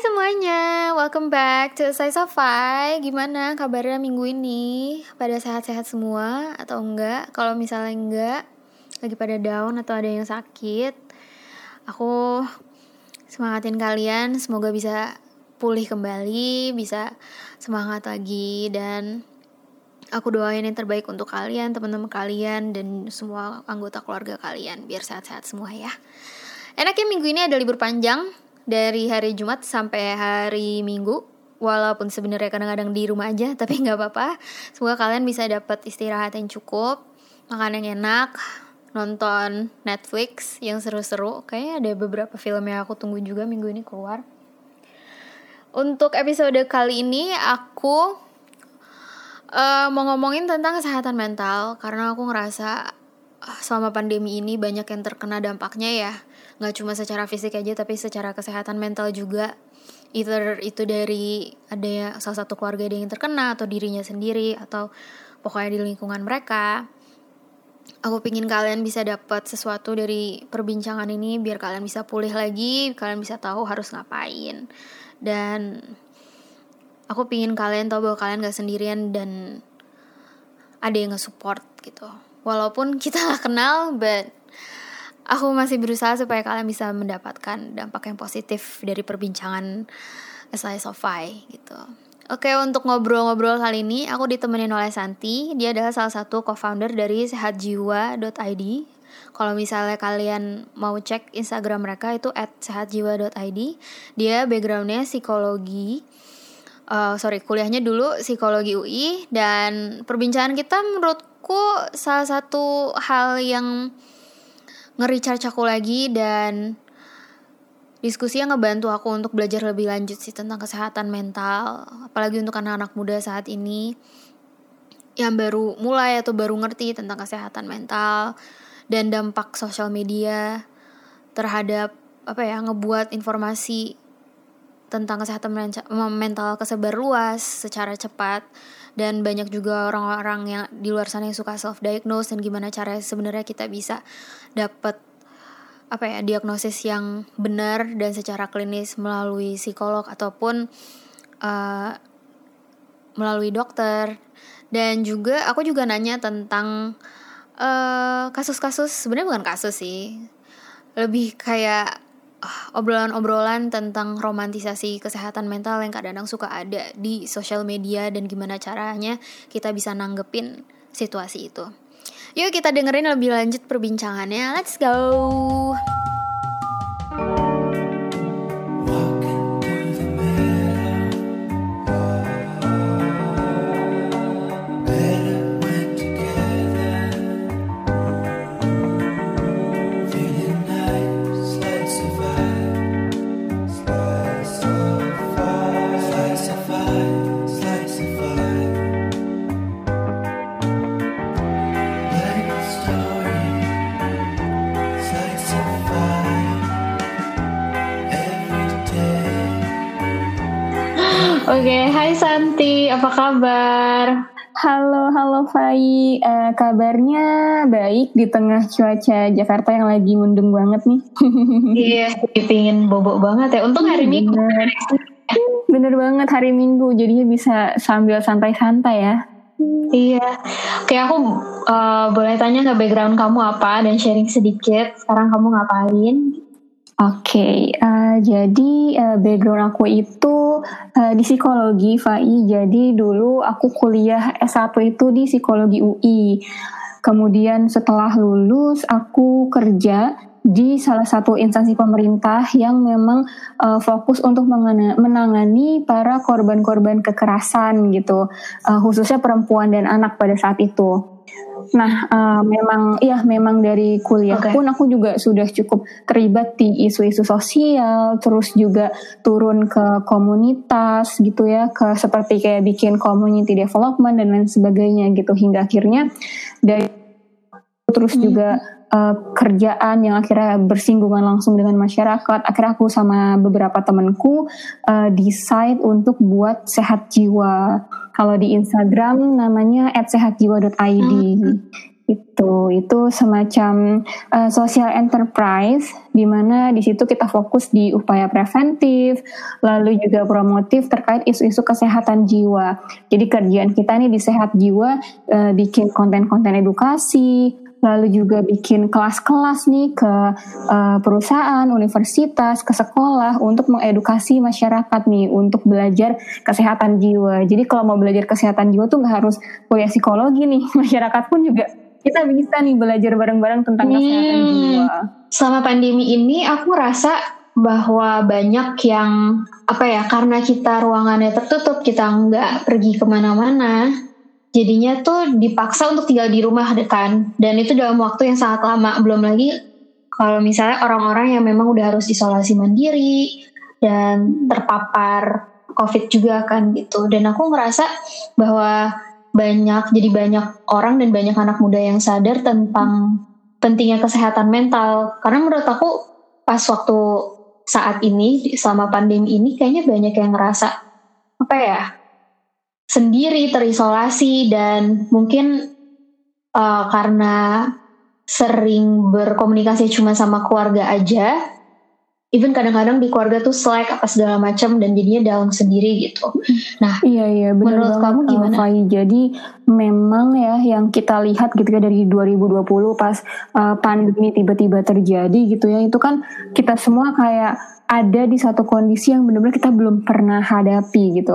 semuanya, welcome back to Say Sofai. Gimana kabarnya minggu ini? Pada sehat-sehat semua atau enggak? Kalau misalnya enggak, lagi pada down atau ada yang sakit, aku semangatin kalian. Semoga bisa pulih kembali, bisa semangat lagi dan aku doain yang terbaik untuk kalian, teman-teman kalian dan semua anggota keluarga kalian biar sehat-sehat semua ya. Enaknya minggu ini ada libur panjang, dari hari Jumat sampai hari Minggu. Walaupun sebenarnya kadang-kadang di rumah aja tapi nggak apa-apa. Semoga kalian bisa dapat istirahat yang cukup makan yang enak nonton Netflix yang seru-seru. Kayaknya ada beberapa film yang aku tunggu juga minggu ini keluar. Untuk episode kali ini aku uh, mau ngomongin tentang kesehatan mental. Karena aku ngerasa uh, selama pandemi ini banyak yang terkena dampaknya ya nggak cuma secara fisik aja tapi secara kesehatan mental juga. Either itu dari ada ya salah satu keluarga yang terkena atau dirinya sendiri atau pokoknya di lingkungan mereka. Aku pingin kalian bisa dapat sesuatu dari perbincangan ini biar kalian bisa pulih lagi kalian bisa tahu harus ngapain. Dan aku pingin kalian tahu bahwa kalian gak sendirian dan ada yang nge-support gitu. Walaupun kita gak kenal but aku masih berusaha supaya kalian bisa mendapatkan dampak yang positif dari perbincangan SLS Sofai gitu. Oke, untuk ngobrol-ngobrol kali ini aku ditemenin oleh Santi. Dia adalah salah satu co-founder dari sehatjiwa.id. Kalau misalnya kalian mau cek Instagram mereka itu @sehatjiwa.id. Dia backgroundnya psikologi. Uh, sorry, kuliahnya dulu psikologi UI dan perbincangan kita menurutku salah satu hal yang nge-recharge aku lagi dan diskusi yang ngebantu aku untuk belajar lebih lanjut sih tentang kesehatan mental apalagi untuk anak-anak muda saat ini yang baru mulai atau baru ngerti tentang kesehatan mental dan dampak sosial media terhadap apa ya ngebuat informasi tentang kesehatan mental kesebar luas secara cepat. Dan banyak juga orang-orang yang di luar sana yang suka self diagnose dan gimana cara sebenarnya kita bisa dapat apa ya diagnosis yang benar dan secara klinis melalui psikolog ataupun uh, melalui dokter. Dan juga aku juga nanya tentang eh, kasus-kasus uh, sebenarnya bukan kasus sih. Lebih kayak obrolan-obrolan tentang romantisasi kesehatan mental yang kadang-kadang suka ada di sosial media dan gimana caranya kita bisa nanggepin situasi itu. Yuk kita dengerin lebih lanjut perbincangannya. Let's go. Oke, okay, hai Santi, apa kabar? Halo, halo Fai. Uh, kabarnya baik di tengah cuaca Jakarta yang lagi mendung banget nih. iya, pingin bobok banget ya. Untung hari Minggu. Bener. Bener banget hari Minggu, jadinya bisa sambil santai-santai ya. Iya, oke aku uh, boleh tanya ke background kamu apa dan sharing sedikit. Sekarang kamu ngapain? Oke, okay, uh, eh, jadi uh, background aku itu uh, di psikologi, Fai. Jadi dulu aku kuliah S1 itu di psikologi UI. Kemudian setelah lulus aku kerja di salah satu instansi pemerintah yang memang uh, fokus untuk menangani para korban-korban kekerasan gitu, uh, khususnya perempuan dan anak pada saat itu. Nah, uh, memang ya memang dari kuliah okay. pun aku juga sudah cukup terlibat di isu-isu sosial, terus juga turun ke komunitas gitu ya, ke seperti kayak bikin community development dan lain sebagainya gitu hingga akhirnya dari terus hmm. juga uh, kerjaan yang akhirnya bersinggungan langsung dengan masyarakat. Akhirnya aku sama beberapa temanku uh, decide untuk buat sehat jiwa. Kalau di Instagram namanya @sehatjiwa.id. Hmm. Itu itu semacam uh, social enterprise di mana di situ kita fokus di upaya preventif, lalu juga promotif terkait isu-isu kesehatan jiwa. Jadi kerjaan kita nih di sehat jiwa uh, bikin konten-konten edukasi, lalu juga bikin kelas-kelas nih ke uh, perusahaan, universitas, ke sekolah untuk mengedukasi masyarakat nih untuk belajar kesehatan jiwa. Jadi kalau mau belajar kesehatan jiwa tuh nggak harus kuliah psikologi nih, masyarakat pun juga kita bisa nih belajar bareng-bareng tentang hmm, kesehatan jiwa. Selama pandemi ini aku rasa bahwa banyak yang apa ya karena kita ruangannya tertutup kita nggak pergi ke mana-mana jadinya tuh dipaksa untuk tinggal di rumah kan. Dan itu dalam waktu yang sangat lama. Belum lagi kalau misalnya orang-orang yang memang udah harus isolasi mandiri dan terpapar covid juga kan gitu. Dan aku ngerasa bahwa banyak jadi banyak orang dan banyak anak muda yang sadar tentang pentingnya kesehatan mental. Karena menurut aku pas waktu saat ini selama pandemi ini kayaknya banyak yang ngerasa apa ya sendiri terisolasi dan mungkin uh, karena sering berkomunikasi cuma sama keluarga aja even kadang-kadang di keluarga tuh slack apa segala macam dan jadinya down sendiri gitu. Nah, iya iya benar menurut kamu gimana? Fai. Jadi memang ya yang kita lihat gitu ya dari 2020 pas uh, pandemi tiba-tiba terjadi gitu ya itu kan kita semua kayak ada di satu kondisi yang benar-benar kita belum pernah hadapi gitu.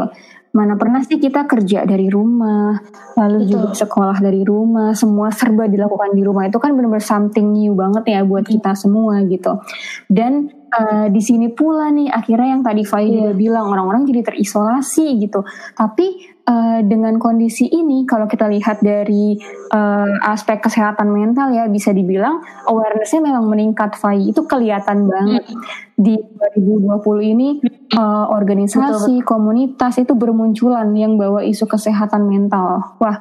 Mana pernah sih kita kerja dari rumah, lalu Betul. juga sekolah dari rumah, semua serba dilakukan di rumah. Itu kan benar-benar something new banget ya buat kita semua gitu. Dan uh, di sini pula nih akhirnya yang tadi Fai yeah. juga bilang orang-orang jadi terisolasi gitu. Tapi uh, dengan kondisi ini kalau kita lihat dari uh, aspek kesehatan mental ya bisa dibilang awarenessnya memang meningkat Fai itu kelihatan banget di 2020 ini uh, organisasi Betul. komunitas itu bermunculan yang bawa isu kesehatan mental wah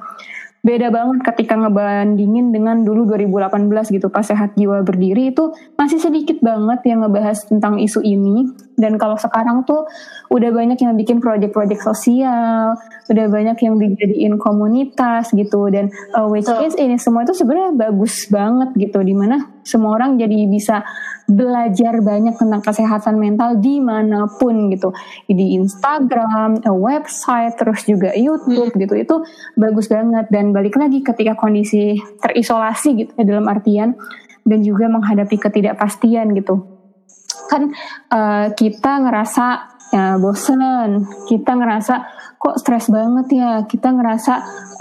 beda banget ketika ngebandingin dengan dulu 2018 gitu. Pas sehat jiwa berdiri itu masih sedikit banget yang ngebahas tentang isu ini dan kalau sekarang tuh udah banyak yang bikin proyek-proyek sosial udah banyak yang dijadiin komunitas gitu. Dan uh, which is ini semua itu sebenarnya bagus banget gitu di mana semua orang jadi bisa belajar banyak tentang kesehatan mental di mana pun gitu. Di Instagram, eh, website, terus juga YouTube hmm. gitu. Itu bagus banget. Dan balik lagi ketika kondisi terisolasi gitu ya dalam artian dan juga menghadapi ketidakpastian gitu kan uh, kita ngerasa ya bosen, kita ngerasa kok stres banget ya, kita ngerasa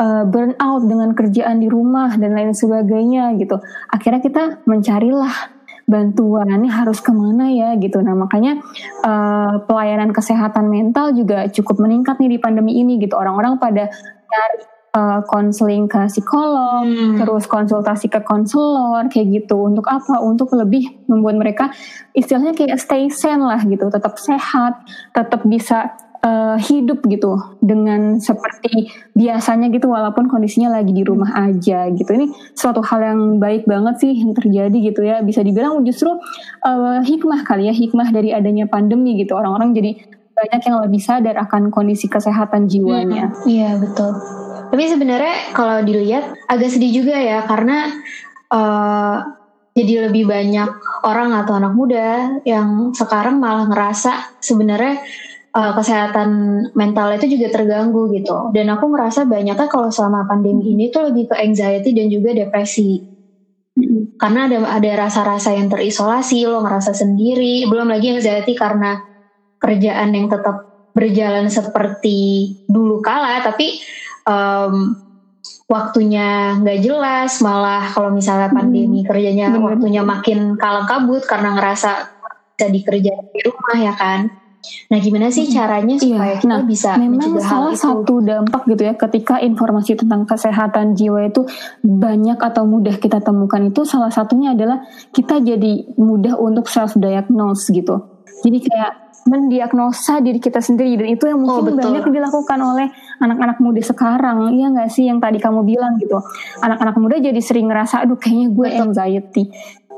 uh, burn out dengan kerjaan di rumah dan lain sebagainya gitu. Akhirnya kita mencarilah bantuan ini harus ke mana ya gitu. Nah makanya uh, pelayanan kesehatan mental juga cukup meningkat nih di pandemi ini gitu. Orang-orang pada cari uh, konseling ke psikolog, hmm. terus konsultasi ke konselor kayak gitu. Untuk apa? Untuk lebih membuat mereka istilahnya kayak stay sane lah gitu, tetap sehat, tetap bisa uh, hidup gitu dengan seperti biasanya gitu walaupun kondisinya lagi di rumah aja gitu ini suatu hal yang baik banget sih yang terjadi gitu ya bisa dibilang justru uh, hikmah kali ya hikmah dari adanya pandemi gitu orang-orang jadi banyak yang lebih sadar akan kondisi kesehatan jiwanya. Hmm, iya betul. Tapi sebenarnya kalau dilihat agak sedih juga ya karena uh, jadi lebih banyak orang atau anak muda yang sekarang malah ngerasa sebenarnya uh, kesehatan mental itu juga terganggu gitu. Dan aku merasa banyaknya kalau selama pandemi ini tuh lebih ke anxiety dan juga depresi. Karena ada ada rasa-rasa yang terisolasi, lo ngerasa sendiri, belum lagi anxiety karena kerjaan yang tetap berjalan seperti dulu kala, tapi um, waktunya nggak jelas, malah kalau misalnya pandemi hmm, kerjanya bener. waktunya makin kalang kabut karena ngerasa bisa dikerjain di rumah ya kan. Nah, gimana sih caranya iya. supaya iya. kita nah, bisa memang salah itu? satu dampak gitu ya ketika informasi tentang kesehatan jiwa itu banyak atau mudah kita temukan itu salah satunya adalah kita jadi mudah untuk self diagnose gitu. Jadi kayak mendiagnosa diri kita sendiri. Dan itu yang oh, mungkin oh, banyak dilakukan oleh anak-anak muda sekarang. Iya nggak sih yang tadi kamu bilang gitu? Anak-anak muda jadi sering ngerasa aduh kayaknya gue betul. anxiety.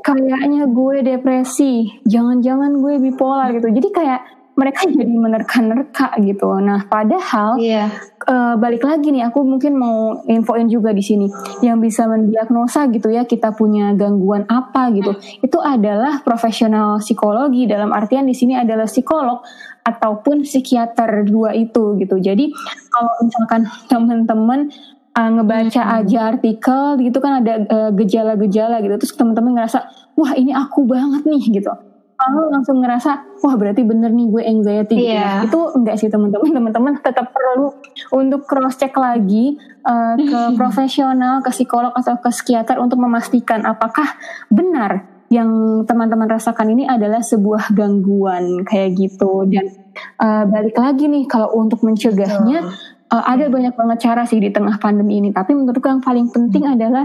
Kayaknya gue depresi. Jangan-jangan gue bipolar gitu. Jadi kayak mereka jadi menerka-nerka gitu. Nah, padahal Iya. uh, balik lagi nih, aku mungkin mau infoin juga di sini yang bisa mendiagnosa gitu ya kita punya gangguan apa gitu. Itu adalah profesional psikologi dalam artian di sini adalah psikolog ataupun psikiater dua itu gitu. Jadi kalau misalkan teman-teman uh, ngebaca Hmm. aja artikel gitu kan ada uh, gejala-gejala gitu terus teman-teman ngerasa wah ini aku banget nih gitu lalu langsung ngerasa wah berarti bener nih gue anxiety gitu. Ya. Iya. itu enggak sih teman-teman. Teman-teman tetap perlu untuk cross check lagi uh, ke profesional ke psikolog atau ke psikiater untuk memastikan apakah benar yang teman-teman rasakan ini adalah sebuah gangguan kayak gitu. Dan uh, balik lagi nih kalau untuk mencegahnya uh, ada banyak banget cara sih di tengah pandemi ini. Tapi menurutku yang paling penting adalah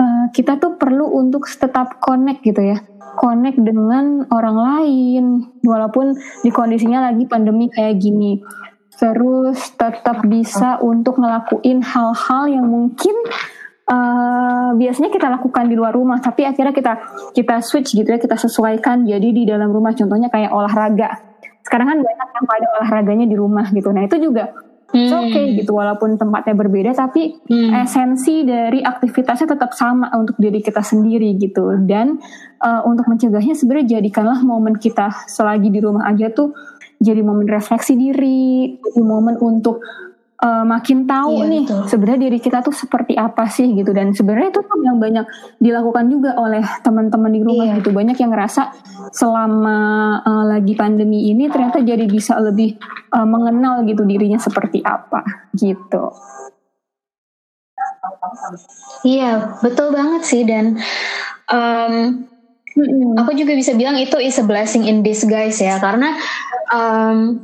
uh, kita tuh perlu untuk tetap connect gitu ya connect dengan orang lain walaupun di kondisinya lagi pandemi kayak gini. Terus tetap bisa untuk ngelakuin hal-hal yang mungkin uh, biasanya kita lakukan di luar rumah tapi akhirnya kita kita switch gitu ya kita sesuaikan jadi di dalam rumah. Contohnya kayak olahraga. Sekarang kan banyak yang pada olahraganya di rumah gitu. Nah itu juga It's okay gitu walaupun tempatnya berbeda tapi Hmm. esensi dari aktivitasnya tetap sama untuk diri kita sendiri gitu dan uh, untuk mencegahnya sebenarnya jadikanlah momen kita selagi di rumah aja tuh jadi momen refleksi diri jadi momen untuk uh, makin tahu Iya, nih sebenarnya diri kita tuh seperti apa sih gitu. Dan sebenarnya itu tuh yang banyak dilakukan juga oleh teman-teman di rumah Iya. gitu. Banyak yang ngerasa selama uh, lagi pandemi ini ternyata jadi bisa lebih uh, mengenal gitu dirinya seperti apa gitu. Iya, betul banget sih. Dan em, aku juga bisa bilang itu is a blessing in disguise ya. Karena em,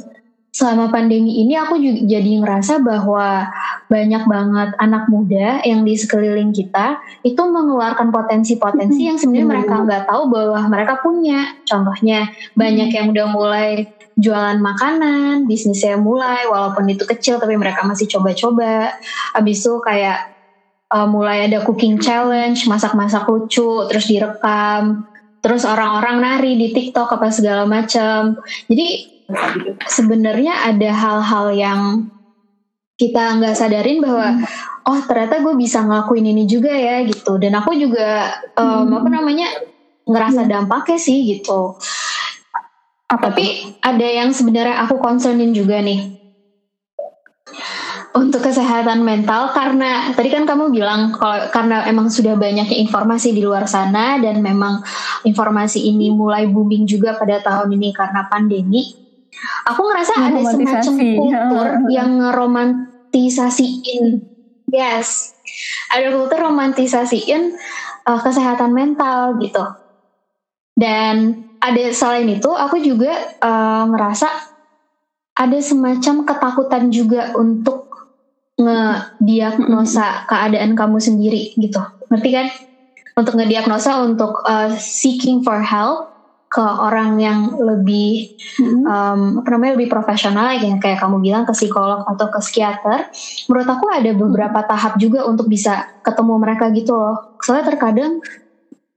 selama pandemi ini aku juga jadi ngerasa bahwa banyak banget anak muda yang di sekeliling kita itu mengeluarkan potensi-potensi yang sebenarnya Hmm. mereka nggak tahu bahwa mereka punya. Contohnya banyak yang udah mulai jualan makanan, bisnisnya mulai walaupun itu kecil tapi mereka masih coba-coba. Habis itu kayak uh, mulai ada cooking challenge, masak-masak lucu, terus direkam, terus orang-orang nari di TikTok apa segala macam. Jadi sebenarnya ada hal-hal yang kita nggak sadarin bahwa oh ternyata gue bisa ngelakuin ini juga ya gitu. Dan aku juga um, apa namanya ngerasa dampaknya sih gitu. Apa Tapi ada yang sebenarnya aku concernin juga nih untuk kesehatan mental karena tadi kan kamu bilang kalau karena emang sudah banyaknya informasi di luar sana dan memang informasi ini mulai booming juga pada tahun ini karena pandemi. Aku ngerasa ada semacam kultur yang ngeromantisasiin yes. Ada kultur romantisasiin uh, kesehatan mental gitu. Dan ada selain itu aku juga uh, ngerasa ada semacam ketakutan juga untuk ngediagnosa keadaan kamu sendiri gitu. Ngerti kan? Untuk ngediagnosa untuk uh, seeking for help ke orang yang lebih um, apa namanya lebih profesional yang kayak kamu bilang ke psikolog atau ke psikiater. Menurut aku ada beberapa tahap juga untuk bisa ketemu mereka gitu loh. Soalnya terkadang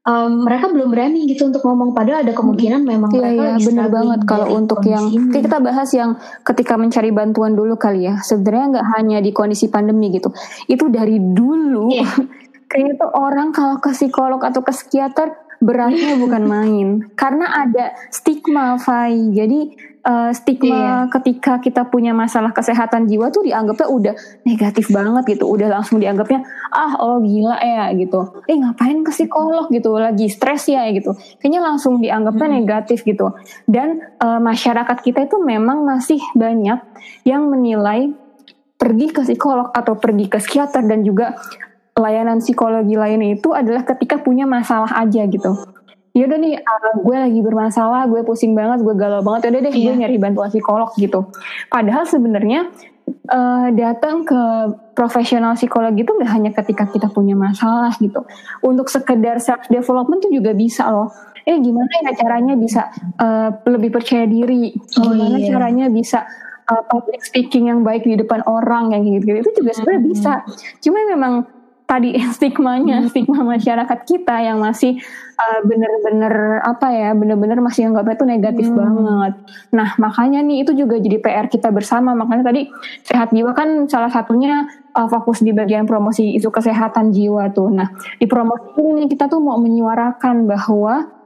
um, mereka belum berani gitu untuk ngomong padahal ada kemungkinan memang Iya mereka iya benar banget kalau untuk yang ini. Kita bahas yang ketika mencari bantuan dulu kali ya. Sebenarnya nggak hanya di kondisi pandemi gitu. Itu dari dulu. Iya. Kayaknya tuh orang kalau ke psikolog atau ke psikiater beratnya bukan main. Karena ada stigma, Fai. Jadi eh, stigma ketika kita punya masalah kesehatan jiwa tuh dianggapnya udah negatif banget gitu. Udah langsung dianggapnya ah oh gila ya gitu. Eh ngapain ke psikolog gitu? Lagi stres ya gitu. Kayaknya langsung dianggapnya negatif gitu. Dan eh, masyarakat kita itu memang masih banyak yang menilai pergi ke psikolog atau pergi ke psikiater dan juga layanan psikologi lainnya itu adalah ketika punya masalah aja gitu. Yaudah nih, uh, gue lagi bermasalah, gue pusing banget, gue galau banget, yaudah deh gue Iya. nyari bantuan psikolog gitu. Padahal sebenarnya uh, datang ke profesional psikologi itu nggak hanya ketika kita punya masalah gitu. Untuk sekedar self development tuh juga bisa loh. Eh gimana ya caranya bisa uh, lebih percaya diri? Oh, Gimana iya. caranya bisa uh, public speaking yang baik di depan orang yang gitu-gitu itu juga sebenarnya bisa. Cuma memang tadi stigmanya, stigma masyarakat kita yang masih uh, bener-bener apa ya, bener-bener masih anggapnya itu negatif hmm. banget. Nah makanya nih itu juga jadi PR kita bersama. Makanya tadi sehat jiwa kan salah satunya uh, fokus di bagian promosi isu kesehatan jiwa tuh. Nah di promosi ini kita tuh mau menyuarakan bahwa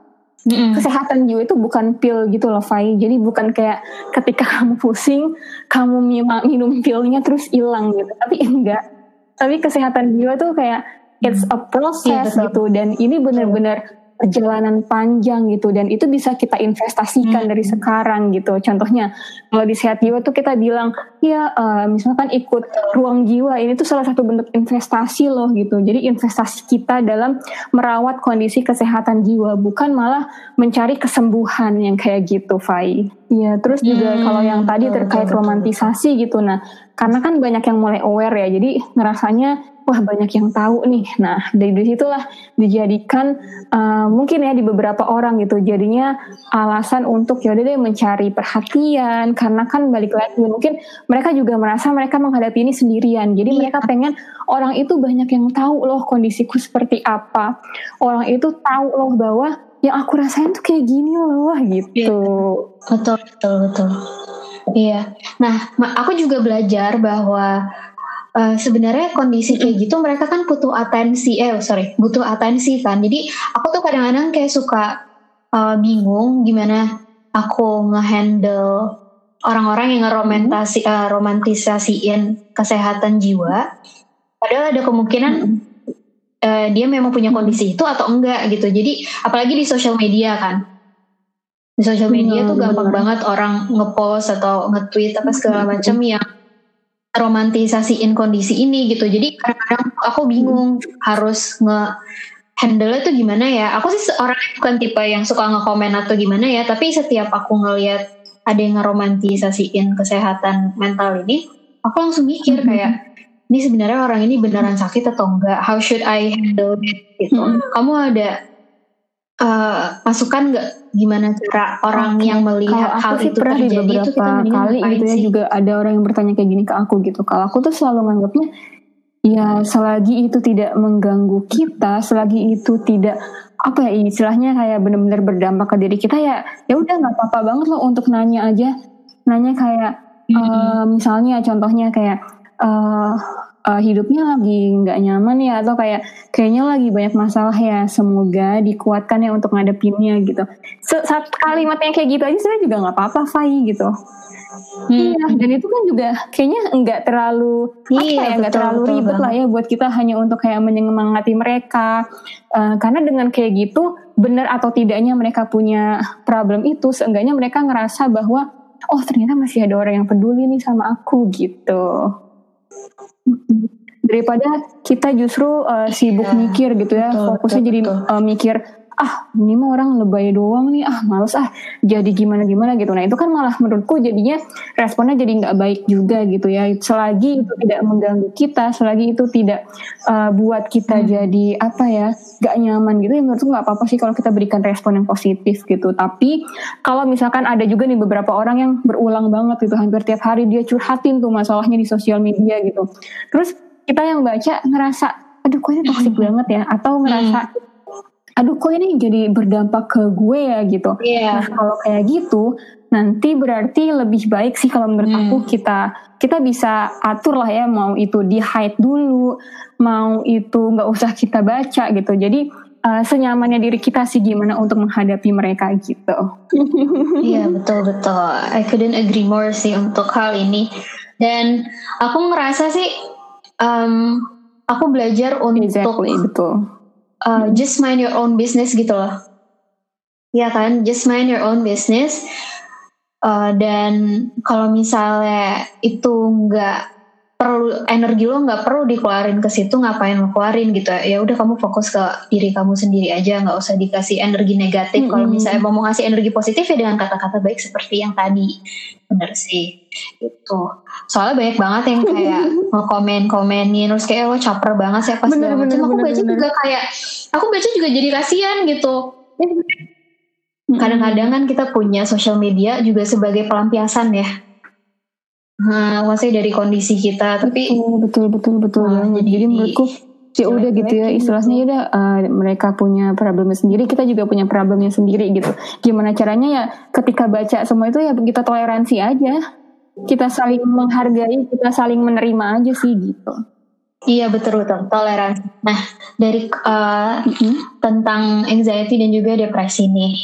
Mm-hmm. Kesehatan jiwa itu bukan pil gitu loh, Fai. Jadi bukan kayak ketika kamu pusing, kamu minum pilnya terus hilang gitu. Tapi enggak tapi kesehatan jiwa tuh kayak it's a process yeah, gitu. Dan ini benar-benar perjalanan panjang gitu. Dan itu bisa kita investasikan hmm. dari sekarang gitu. Contohnya kalau di sehat jiwa tuh kita bilang ya uh, misalkan ikut ruang jiwa ini tuh salah satu bentuk investasi loh gitu. Jadi investasi kita dalam merawat kondisi kesehatan jiwa bukan malah mencari kesembuhan yang kayak gitu Fai. Iya, terus juga hmm, kalau yang tadi terkait romantisasi gitu, nah karena kan banyak yang mulai aware ya, jadi ngerasanya wah banyak yang tahu nih. Nah dari di situlah dijadikan uh, mungkin ya di beberapa orang gitu jadinya alasan untuk ya udah deh mencari perhatian karena kan balik lagi mungkin mereka juga merasa mereka menghadapi ini sendirian. Jadi iya. mereka pengen orang itu banyak yang tahu loh kondisiku seperti apa. Orang itu tahu loh bahwa yang aku rasain tuh kayak gini loh gitu. Iya. Betul betul betul. Iya. Nah, aku juga belajar bahwa uh, sebenarnya kondisi kayak gitu mereka kan butuh atensi eh sorry butuh atensi kan. Jadi aku tuh kadang-kadang kayak suka uh, bingung gimana aku ngehandle orang-orang yang ngeromantasi uh, romantisasiin kesehatan jiwa. Padahal ada kemungkinan uh, dia memang punya kondisi itu atau enggak gitu. Jadi apalagi di sosial media kan. Di sosial media tuh gampang banget orang ngepost atau nge-tweet apa segala macam yang romantisasiin kondisi ini gitu. Jadi kadang-kadang aku bingung harus nge handle itu gimana ya. Aku sih orang bukan tipe yang suka nge-komen atau gimana ya tapi setiap aku ngelihat ada yang ngeromantisasiin kesehatan mental ini aku langsung mikir mm-hmm. kayak ini sebenarnya orang ini beneran sakit atau enggak? How should I handle it? Gitu. Mm-hmm. kamu ada uh, masukan nggak gimana cara orang okay. yang melihat hal itu pernah terjadi di beberapa itu kita kali gitu ya juga ada orang yang bertanya kayak gini ke aku gitu kalau aku tuh selalu menganggapnya ya selagi itu tidak mengganggu kita selagi itu tidak apa ya istilahnya kayak benar-benar berdampak ke diri kita ya ya udah nggak apa-apa banget loh untuk nanya aja nanya kayak mm -hmm. uh, misalnya contohnya kayak uh, uh, hidupnya lagi nggak nyaman ya atau kayak kayaknya lagi banyak masalah ya. Semoga dikuatkan ya untuk ngadepinnya gitu. Saat kalimat yang kayak gitu aja sebenarnya juga nggak apa-apa Fai gitu. Hmm. Iya, dan itu kan juga kayaknya nggak terlalu iya, apa ya nggak terlalu betul ribet lah ya buat kita hanya untuk kayak menyemangati mereka. Uh, karena dengan kayak gitu benar atau tidaknya mereka punya problem itu, seenggaknya mereka ngerasa bahwa oh ternyata masih ada orang yang peduli nih sama aku gitu daripada kita justru uh, sibuk ya, mikir gitu ya betul, fokusnya betul, jadi betul. Uh, mikir ah ini mah orang lebay doang nih. Ah males ah jadi gimana gimana gitu. Nah itu kan malah menurutku jadinya responnya jadi nggak baik juga gitu ya. Selagi itu tidak mengganggu kita selagi itu tidak uh, buat kita hmm. jadi apa ya nggak nyaman gitu ya menurutku nggak apa-apa sih kalau kita berikan respon yang positif gitu. Tapi kalau misalkan ada juga nih beberapa orang yang berulang banget gitu hampir tiap hari dia curhatin tuh masalahnya di sosial media gitu. Terus kita yang baca ngerasa aduh kok ini toxic hmm. banget ya? Atau ngerasa hmm aduh kok ini jadi berdampak ke gue ya gitu. Yeah. Nah kalau kayak gitu nanti berarti lebih baik sih kalau menurut hmm. aku kita kita bisa atur lah ya mau itu di hide dulu, mau itu nggak usah kita baca gitu. Jadi uh, senyamannya diri kita sih gimana untuk menghadapi mereka gitu. Iya betul betul. I couldn't agree more sih untuk hal ini. Dan aku ngerasa sih um, aku belajar untuk exactly, betul uh, just mind your own business gitu loh. Ya kan? Just mind your own business. Uh, dan kalau misalnya itu nggak perlu energi lo nggak perlu dikeluarin ke situ ngapain lo keluarin gitu. Ya udah kamu fokus ke diri kamu sendiri aja nggak usah dikasih energi negatif. Mm -hmm. kalau misalnya mau ngasih energi positif ya dengan kata-kata baik seperti yang tadi. Bener sih. Itu soalnya banyak banget yang kayak mau komen komenin terus kayak lo caper banget sih apa segala macam. Aku baca bener. juga kayak aku baca juga jadi kasihan gitu. Kadang-kadang kan kita punya sosial media juga sebagai pelampiasan ya Nah, maksudnya dari kondisi kita, tapi betul betul betul betul. Nah, jadi, jadi menurutku ya udah gitu ya istilahnya ya udah uh, mereka punya problemnya sendiri kita juga punya problemnya sendiri gitu gimana caranya ya ketika baca semua itu ya kita toleransi aja kita saling menghargai kita saling menerima aja sih gitu Iya betul betul toleransi. Nah dari uh, mm-hmm. tentang anxiety dan juga depresi nih,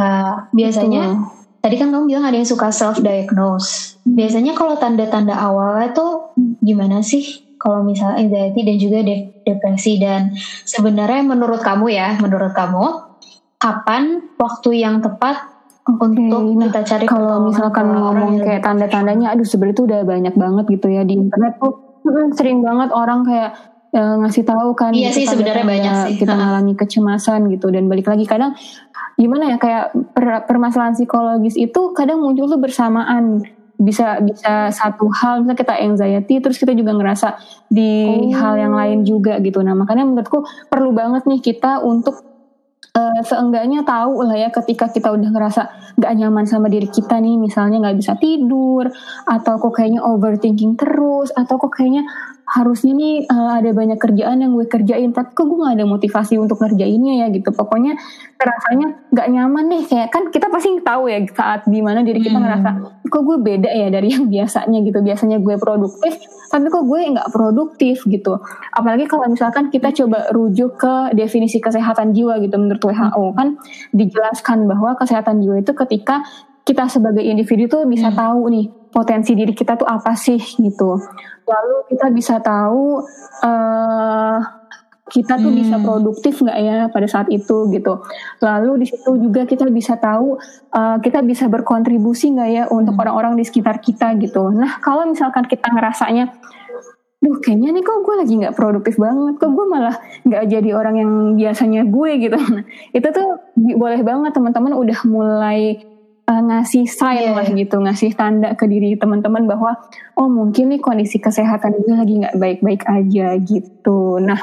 uh, biasanya betul. tadi kan kamu bilang ada yang suka self diagnose. Biasanya kalau tanda-tanda awalnya tuh gimana sih? Kalau misalnya anxiety dan juga de- depresi. Dan sebenarnya menurut kamu ya, menurut kamu kapan waktu yang tepat Okay, untuk nah, kita cari kalau misalkan ngomong kayak tanda-tandanya, aduh sebenarnya itu udah banyak banget gitu ya di internet tuh. Sering banget orang kayak uh, ngasih tahu kan iya sih sebenarnya banyak sih. kita mengalami kecemasan gitu. Dan balik lagi kadang gimana ya kayak per, permasalahan psikologis itu kadang muncul tuh bersamaan bisa bisa satu hal misalnya kita anxiety terus kita juga ngerasa di oh. hal yang lain juga gitu nah makanya menurutku perlu banget nih kita untuk uh, seenggaknya tahu lah ya ketika kita udah ngerasa gak nyaman sama diri kita nih misalnya nggak bisa tidur atau kok kayaknya overthinking terus atau kok kayaknya harusnya nih uh, ada banyak kerjaan yang gue kerjain tapi kok gue gak ada motivasi untuk ngerjainnya ya gitu. Pokoknya rasanya gak nyaman nih. Kayak kan kita pasti tahu ya saat di mana diri kita hmm. ngerasa kok gue beda ya dari yang biasanya gitu. Biasanya gue produktif tapi kok gue nggak produktif gitu. Apalagi kalau misalkan kita coba rujuk ke definisi kesehatan jiwa gitu menurut WHO kan dijelaskan bahwa kesehatan jiwa itu ketika kita sebagai individu tuh bisa hmm. tahu nih potensi diri kita tuh apa sih gitu lalu kita bisa tahu uh, kita tuh hmm. bisa produktif nggak ya pada saat itu gitu. Lalu di situ juga kita bisa tahu uh, kita bisa berkontribusi nggak ya untuk hmm. orang-orang di sekitar kita gitu. Nah kalau misalkan kita ngerasanya, duh kayaknya nih kok gue lagi nggak produktif banget, kok gue malah nggak jadi orang yang biasanya gue gitu. Nah, itu tuh boleh banget teman-teman udah mulai uh, ngasih sign yeah. lah gitu, ngasih tanda ke diri teman-teman bahwa oh mungkin nih kondisi kesehatan gue lagi nggak baik-baik aja gitu. Nah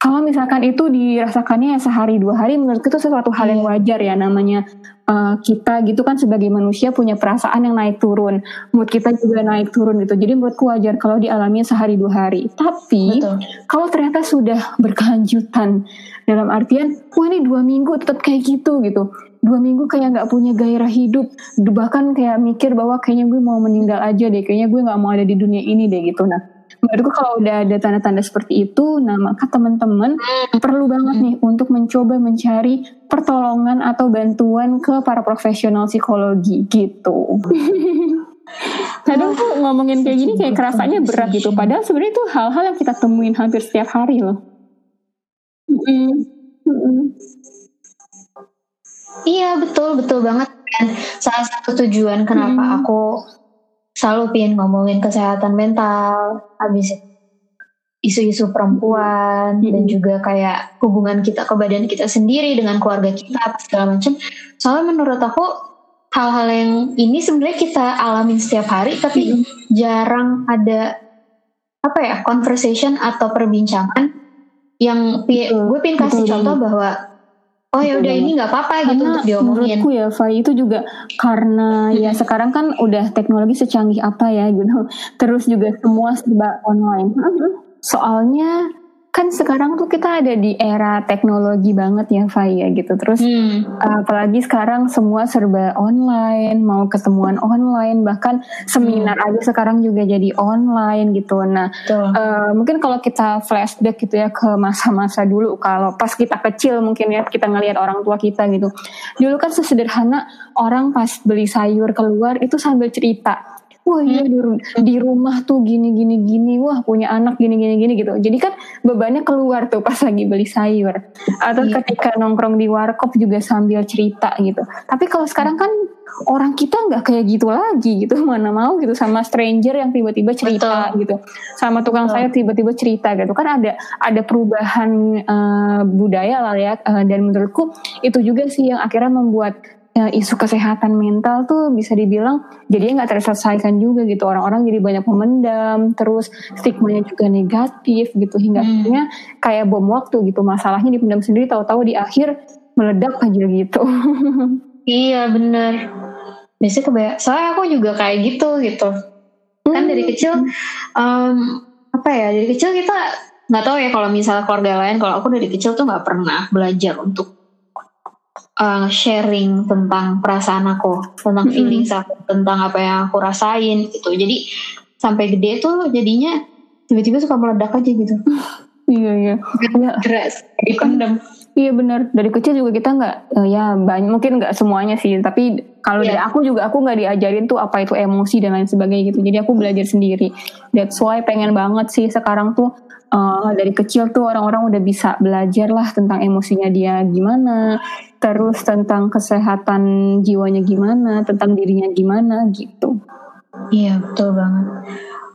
kalau misalkan itu dirasakannya sehari dua hari menurut itu sesuatu hal yang iya. wajar ya namanya uh, kita gitu kan sebagai manusia punya perasaan yang naik turun mood kita juga naik turun gitu jadi menurutku wajar kalau dialami sehari dua hari tapi Betul. kalau ternyata sudah berkelanjutan dalam artian wah ini dua minggu tetap kayak gitu gitu dua minggu kayak nggak punya gairah hidup. Bahkan kayak mikir bahwa kayaknya gue mau meninggal aja deh. Kayaknya gue nggak mau ada di dunia ini deh gitu. Nah menurutku kalau udah ada tanda-tanda seperti itu, nah maka teman-teman perlu banget nih untuk mencoba mencari pertolongan atau bantuan ke para profesional psikologi gitu. Kadang tuh ngomongin kayak gini kayak kerasanya berat gitu, padahal sebenarnya itu hal-hal yang kita temuin hampir setiap hari loh. Iya betul betul banget kan salah satu tujuan kenapa hmm. aku selalu pingin ngomongin kesehatan mental, habis isu-isu perempuan hmm. dan juga kayak hubungan kita ke badan kita sendiri dengan keluarga kita segala macam. Soalnya menurut aku hal-hal yang ini sebenarnya kita alamin setiap hari tapi hmm. jarang ada apa ya conversation atau perbincangan yang gue pingin kasih contoh bahwa Oh ya udah ini nggak apa-apa gitu untuk diomongin. Menurutku ya Fai itu juga karena ya sekarang kan udah teknologi secanggih apa ya gitu. Terus juga semua serba online. Soalnya kan sekarang tuh kita ada di era teknologi banget ya Fai ya gitu. Terus hmm. apalagi sekarang semua serba online mau ketemuan online bahkan seminar hmm. aja sekarang juga jadi online gitu. Nah uh, mungkin kalau kita flashback gitu ya ke masa-masa dulu kalau pas kita kecil mungkin ya kita ngelihat orang tua kita gitu. Dulu kan sesederhana orang pas beli sayur keluar itu sambil cerita wah iya di, di rumah tuh gini gini gini. Wah punya anak gini gini gini gitu. Jadi kan bebannya keluar tuh pas lagi beli sayur. Atau iya. ketika nongkrong di warkop juga sambil cerita gitu. Tapi kalau sekarang kan orang kita nggak kayak gitu lagi gitu. Mana mau gitu. Sama stranger yang tiba-tiba cerita Betul. gitu. Sama tukang saya tiba-tiba cerita gitu. Kan ada ada perubahan uh, budaya lah ya uh, dan menurutku itu juga sih yang akhirnya membuat isu kesehatan mental tuh bisa dibilang jadi nggak terselesaikan juga gitu. Orang-orang jadi banyak memendam terus stigmanya juga negatif gitu. Hingga hmm. akhirnya kayak bom waktu gitu. Masalahnya dipendam sendiri tahu-tahu di akhir meledak aja gitu. Iya bener biasanya kebanyakan soalnya aku juga kayak gitu gitu. Kan dari hmm. kecil um, apa ya dari kecil kita nggak tahu ya kalau misalnya keluarga lain kalau aku dari kecil tuh nggak pernah belajar untuk uh, sharing tentang perasaan aku tentang feeling aku tentang apa yang aku rasain gitu. Jadi sampai gede tuh jadinya tiba-tiba suka meledak aja gitu. Iya iya. Ya. keras dipendam Iya benar. Dari kecil juga kita nggak uh, ya banyak mungkin nggak semuanya sih. Tapi kalau yeah. dari aku juga aku nggak diajarin tuh apa itu emosi dan lain sebagainya gitu. Jadi aku belajar sendiri. That's why pengen banget sih sekarang tuh uh, dari kecil tuh orang-orang udah bisa belajar lah tentang emosinya dia gimana terus tentang kesehatan jiwanya gimana tentang dirinya gimana gitu. Iya betul banget.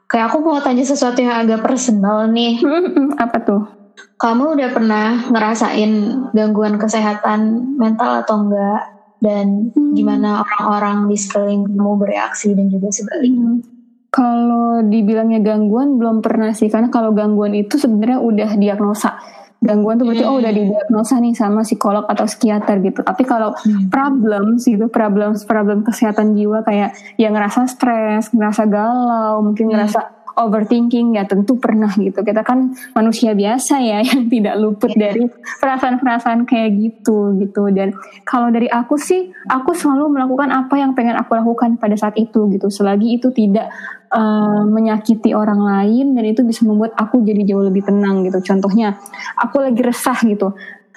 Kayak aku mau tanya sesuatu yang agak personal nih. Apa tuh kamu udah pernah ngerasain gangguan kesehatan mental atau enggak? Dan hmm. gimana orang-orang di sekeliling kamu bereaksi dan juga sebaliknya? Kalau dibilangnya gangguan belum pernah sih, karena kalau gangguan itu sebenarnya udah diagnosa. Gangguan tuh berarti hmm. oh udah hmm. didiagnosa nih sama psikolog atau psikiater gitu. Tapi kalau hmm. problem sih itu problem problem kesehatan jiwa kayak yang ngerasa stres, ngerasa galau, mungkin hmm. ngerasa overthinking ya tentu pernah gitu. Kita kan manusia biasa ya yang tidak luput yeah. dari perasaan-perasaan kayak gitu gitu. Dan kalau dari aku sih, aku selalu melakukan apa yang pengen aku lakukan pada saat itu gitu. Selagi itu tidak uh, menyakiti orang lain dan itu bisa membuat aku jadi jauh lebih tenang gitu. Contohnya, aku lagi resah gitu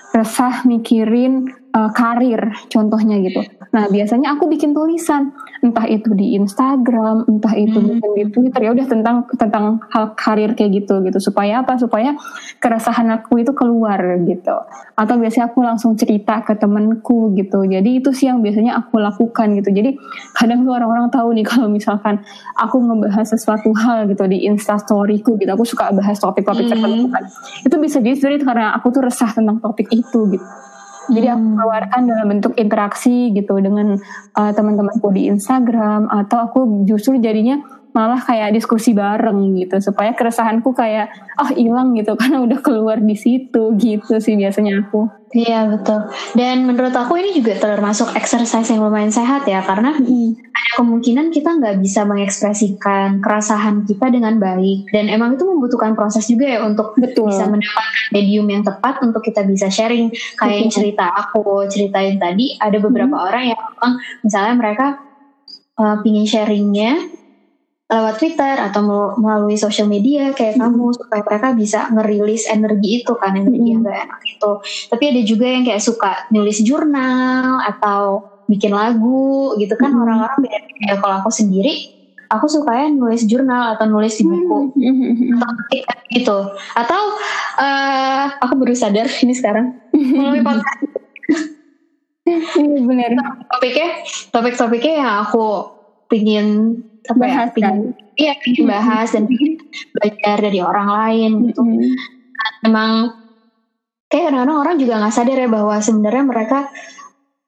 resah mikirin uh, karir contohnya gitu. Nah biasanya aku bikin tulisan entah itu di Instagram, entah itu hmm. di Twitter ya udah tentang tentang hal karir kayak gitu gitu supaya apa? Supaya keresahan aku itu keluar gitu. Atau biasanya aku langsung cerita ke temenku gitu. Jadi itu sih yang biasanya aku lakukan gitu. Jadi kadang tuh orang-orang tahu nih kalau misalkan aku ngebahas sesuatu hal gitu di Instastoryku gitu. Aku suka bahas topik-topik hmm. tertentu kan. Itu bisa jadi karena aku tuh resah tentang topik itu gitu. Jadi aku hmm. keluarkan dalam bentuk interaksi gitu dengan uh, teman-temanku di Instagram atau aku justru jadinya malah kayak diskusi bareng gitu supaya keresahanku kayak oh hilang gitu karena udah keluar di situ gitu sih biasanya aku. Iya betul. Dan menurut aku ini juga termasuk exercise yang lumayan sehat ya karena hmm. ada kemungkinan kita nggak bisa mengekspresikan kerasahan kita dengan baik dan emang itu membutuhkan proses juga ya untuk betul. bisa mendapatkan medium yang tepat untuk kita bisa sharing kayak yang cerita aku ceritain tadi ada beberapa hmm. orang yang memang misalnya mereka uh, pingin sharingnya lewat Twitter atau melalui sosial media kayak hmm. kamu supaya mereka bisa ngerilis energi itu kan energi hmm. yang gak enak itu tapi ada juga yang kayak suka nulis jurnal atau bikin lagu gitu kan hmm. orang-orang beda beda kalau aku sendiri aku suka ya nulis jurnal atau nulis di buku hmm. atau gitu atau uh, aku baru sadar ini sekarang melalui podcast benar topiknya topik-topiknya yang aku pingin apa ya pingin, iya pingin bahas dan pingin belajar dari orang lain gitu. Mm-hmm. emang kayak kadang-kadang orang juga nggak sadar ya bahwa sebenarnya mereka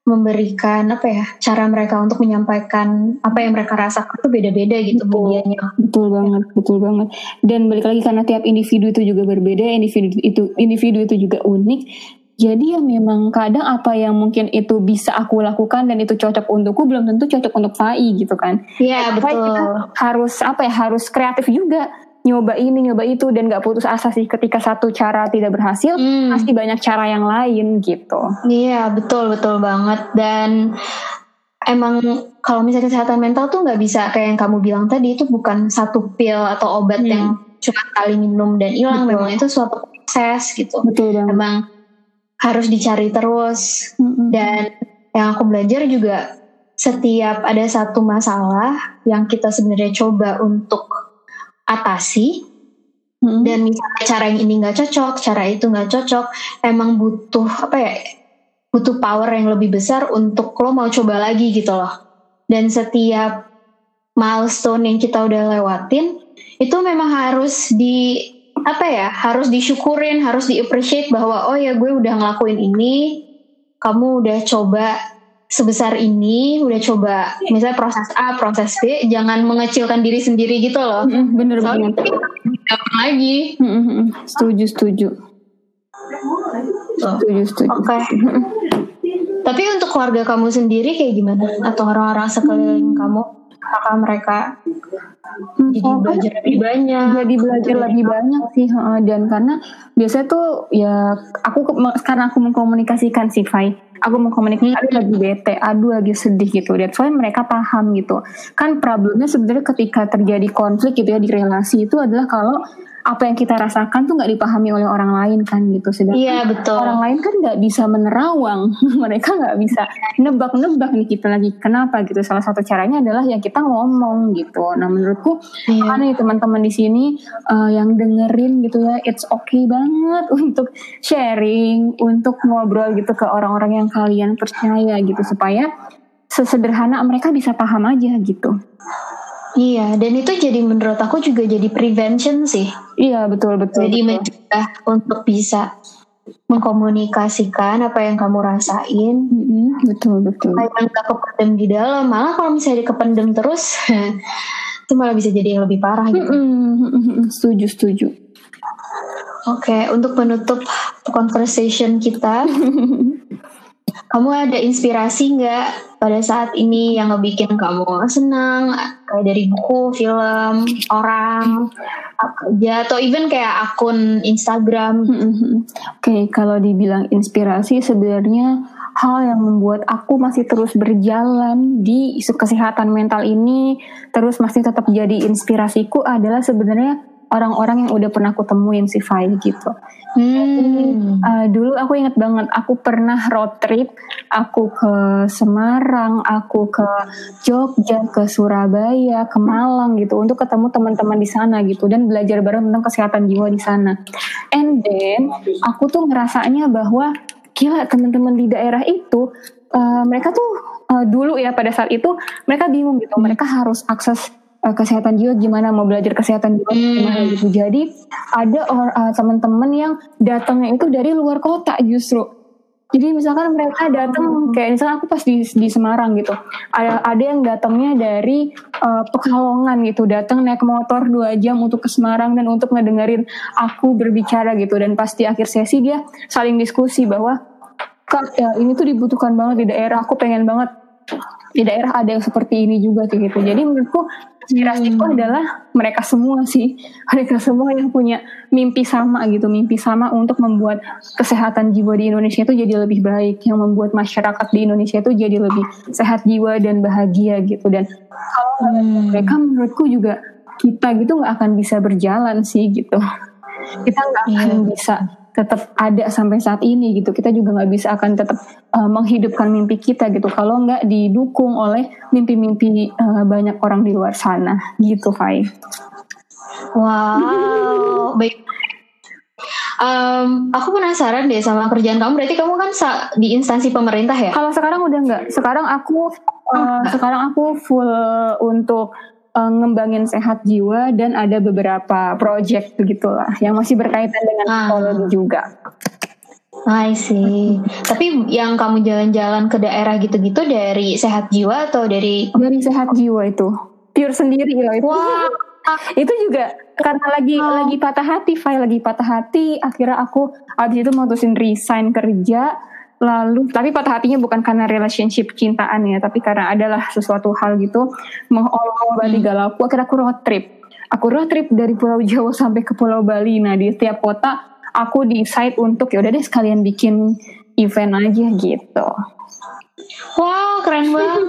memberikan apa ya cara mereka untuk menyampaikan apa yang mereka rasakan itu beda-beda gitu betul, medianya. Betul banget betul banget. Dan balik lagi karena tiap individu itu juga berbeda individu itu individu itu juga unik jadi ya memang kadang apa yang mungkin itu bisa aku lakukan dan itu cocok untukku belum tentu cocok untuk Fai gitu kan. Iya betul. harus apa ya harus kreatif juga nyoba ini nyoba itu dan gak putus asa sih ketika satu cara tidak berhasil hmm. pasti banyak cara yang lain gitu. Iya betul betul banget dan emang kalau misalnya kesehatan mental tuh nggak bisa kayak yang kamu bilang tadi itu bukan satu pil atau obat hmm. yang cuma kali minum dan hilang memang itu suatu proses gitu. Betul banget. Emang harus dicari terus mm-hmm. dan yang aku belajar juga setiap ada satu masalah yang kita sebenarnya coba untuk atasi mm-hmm. dan misalnya cara yang ini nggak cocok cara itu nggak cocok emang butuh apa ya butuh power yang lebih besar untuk lo mau coba lagi gitu loh dan setiap milestone yang kita udah lewatin itu memang harus di apa ya harus disyukurin harus di appreciate bahwa oh ya gue udah ngelakuin ini kamu udah coba sebesar ini udah coba misalnya proses A proses B jangan mengecilkan diri sendiri gitu loh. Bener banget lagi. Setuju setuju. Setuju setuju. Oke. Okay. tapi untuk keluarga kamu sendiri kayak gimana? Atau orang-orang sekeliling kamu? Apakah mereka jadi belajar lebih banyak. jadi belajar Betul. lebih banyak sih dan karena biasanya tuh ya aku karena aku mengkomunikasikan sih Fai. Aku mengkomunikasikan aduh lagi bete aduh lagi sedih gitu. Dan soalnya mereka paham gitu. Kan problemnya sebenarnya ketika terjadi konflik gitu ya di relasi itu adalah kalau apa yang kita rasakan tuh nggak dipahami oleh orang lain kan gitu. Sedangkan iya betul. orang lain kan nggak bisa menerawang. Mereka nggak bisa nebak-nebak nih kita lagi. Kenapa gitu? Salah satu caranya adalah ya kita ngomong gitu. Nah menurutku Iya. nih teman-teman di sini eh, yang dengerin gitu ya it's okay banget untuk sharing untuk ngobrol gitu ke orang-orang yang kalian percaya gitu. Supaya sesederhana mereka bisa paham aja gitu Iya, dan itu jadi menurut aku juga jadi prevention sih. iya betul betul Jadi betul. mencegah untuk bisa mengkomunikasikan apa yang kamu rasain. Mm-mm, betul betul Supaya nggak kependem di dalam. Malah kalau misalnya dikependem terus, itu malah bisa jadi yang lebih parah gitu. Mm-mm, setuju setuju Oke, untuk penutup conversation kita, kamu ada inspirasi nggak pada saat ini yang ngebikin kamu senang, kayak dari buku, film, orang, aja, atau even kayak akun Instagram? Mhm. Oke, kalau dibilang inspirasi sebenarnya hal yang membuat aku masih terus berjalan di isu kesehatan mental ini terus masih tetap jadi inspirasiku adalah sebenarnya orang-orang yang udah pernah aku temuin si Fai gitu. Hmm. Uh, dulu aku inget banget, aku pernah road trip, aku ke Semarang, aku ke Jogja, ke Surabaya, ke Malang gitu, untuk ketemu teman-teman di sana gitu dan belajar bareng tentang kesehatan jiwa di sana. And then aku tuh ngerasanya bahwa gila teman-teman di daerah itu uh, mereka tuh uh, dulu ya pada saat itu mereka bingung gitu, mereka harus akses uh, kesehatan jiwa gimana mau belajar kesehatan jiwa gimana gitu. Jadi ada uh, teman-teman yang datangnya itu dari luar kota justru. Jadi misalkan mereka datang kayak misalnya aku pas di di Semarang gitu. Ada ada yang datangnya dari uh, Pekalongan gitu, datang naik motor dua jam untuk ke Semarang dan untuk ngedengerin aku berbicara gitu dan pas di akhir sesi dia saling diskusi bahwa Kak, ya ini tuh dibutuhkan banget di daerah. Aku pengen banget di daerah ada yang seperti ini juga kayak gitu. Jadi menurutku inspirasiku adalah mereka semua sih, mereka semua yang punya mimpi sama gitu, mimpi sama untuk membuat kesehatan jiwa di Indonesia itu jadi lebih baik, yang membuat masyarakat di Indonesia itu jadi lebih sehat jiwa dan bahagia gitu. Dan kalau Hmm. mereka menurutku juga kita gitu nggak akan bisa berjalan sih gitu. Kita nggak akan bisa tetap ada sampai saat ini gitu. Kita juga nggak bisa akan tetap uh, menghidupkan mimpi kita gitu. Kalau nggak didukung oleh mimpi-mimpi uh, banyak orang di luar sana gitu, Fai. Wow, baik. Em, aku penasaran deh sama kerjaan kamu. Berarti kamu kan di instansi pemerintah ya? Kalau sekarang udah nggak. Sekarang aku uh, sekarang aku full untuk uh, ngembangin sehat jiwa dan ada beberapa project begitulah yang masih berkaitan dengan Ah. psikologi juga. I see. Tapi yang kamu jalan-jalan ke daerah gitu-gitu dari sehat jiwa atau dari Dari sehat jiwa itu pure sendiri loh itu. Wah. itu juga karena lagi Oh. lagi patah hati, file lagi patah hati. Akhirnya aku abis itu mutusin resign kerja. Lalu tapi patah hatinya bukan karena relationship cintaan ya, tapi karena adalah sesuatu hal gitu mengolok-olok galau. Aku akhirnya aku road trip. Aku road trip dari Pulau Jawa sampai ke Pulau Bali. Nah di setiap kota aku decide untuk ya udah deh sekalian bikin event aja gitu. Wow, keren banget.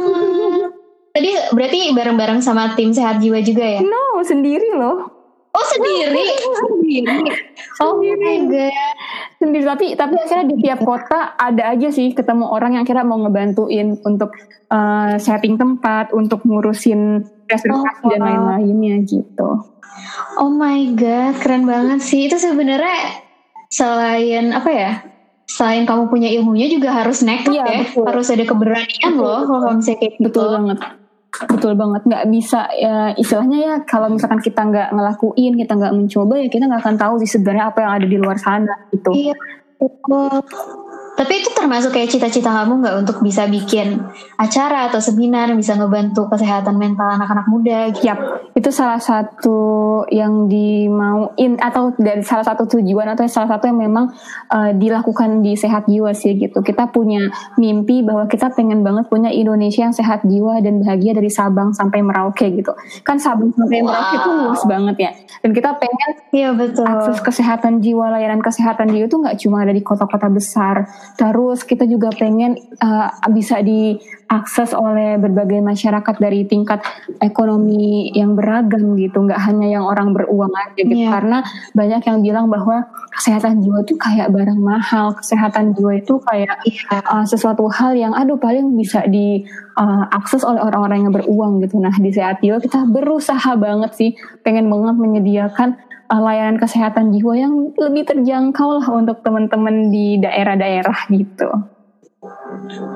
Tadi berarti bareng-bareng sama tim sehat jiwa juga ya? No sendiri loh. Oh sendiri? sendiri. Oh my god. sendiri tapi tapi akhirnya di tiap kota ada aja sih ketemu orang yang kira mau ngebantuin untuk uh, setting tempat untuk ngurusin reservasi Oh, dan lain-lainnya gitu Oh my god, keren banget sih. Itu sebenarnya selain apa ya? Selain kamu punya ilmunya juga harus nekat Iya, ya. betul. Harus ada keberanian Betul, loh kalau misalnya kayak gitu. betul banget betul banget nggak bisa ya istilahnya ya kalau misalkan kita nggak ngelakuin kita nggak mencoba ya kita nggak akan tahu sih sebenarnya apa yang ada di luar sana gitu Iya. betul. Tapi itu termasuk kayak cita-cita kamu nggak untuk bisa bikin acara atau seminar bisa ngebantu kesehatan mental anak-anak muda? Gitu? Yap, itu salah satu yang dimauin atau dari salah satu tujuan atau salah satu yang memang uh, dilakukan di sehat jiwa sih gitu. Kita punya mimpi bahwa kita pengen banget punya Indonesia yang sehat jiwa dan bahagia dari Sabang sampai Merauke gitu. Kan Sabang sampai wow. Merauke itu luas banget ya. Dan kita pengen ya, betul. akses kesehatan jiwa, layanan kesehatan jiwa itu nggak cuma ada di kota-kota besar Terus kita juga pengen uh, bisa diakses oleh berbagai masyarakat dari tingkat ekonomi yang beragam gitu, nggak hanya yang orang beruang aja gitu. Yeah. Karena banyak yang bilang bahwa kesehatan jiwa itu kayak barang mahal, kesehatan jiwa itu kayak yeah. uh, sesuatu hal yang aduh paling bisa diakses uh, oleh orang-orang yang beruang gitu. Nah di sehat jiwa kita berusaha banget sih, pengen banget menyediakan layanan kesehatan jiwa yang lebih terjangkau lah untuk teman-teman di daerah-daerah gitu.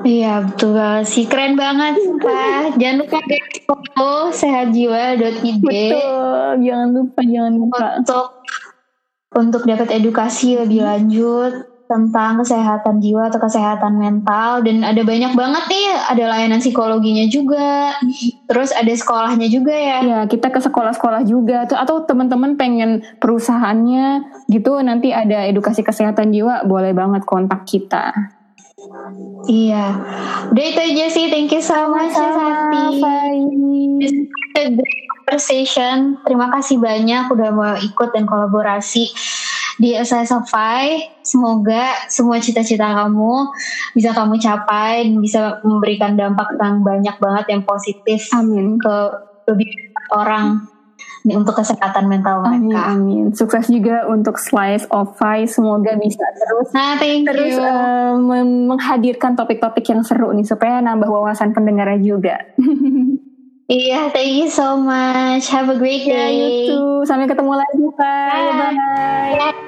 Iya betul banget sih keren banget Pak. jangan lupa deh follow sehatjiwa.id. Betul, jangan lupa jangan lupa untuk untuk dapat edukasi lebih lanjut tentang kesehatan jiwa atau kesehatan mental. Dan ada banyak banget nih ada layanan psikologinya juga. Terus ada sekolahnya juga ya. Ya kita ke sekolah-sekolah juga. Atau atau teman-teman pengen perusahaannya gitu nanti ada edukasi kesehatan jiwa boleh banget kontak kita. Iya. Udah itu aja sih. Thank you so much Sati. Conversation. Terima kasih banyak udah mau ikut dan kolaborasi di SSFI. Semoga semua cita-cita kamu bisa kamu capai dan bisa memberikan dampak yang banyak banget yang positif. Amin. Ke lebih orang untuk kesehatan mental mereka. Amin, amin. Sukses juga untuk Slice of Five. Semoga bisa terus nah, thank terus you. Uh, menghadirkan topik-topik yang seru nih supaya nambah wawasan pendengarnya juga. Iya, thank you so much. Have a great day. Yeah, you too. Sampai ketemu lagi, Pak. Bye. Bye.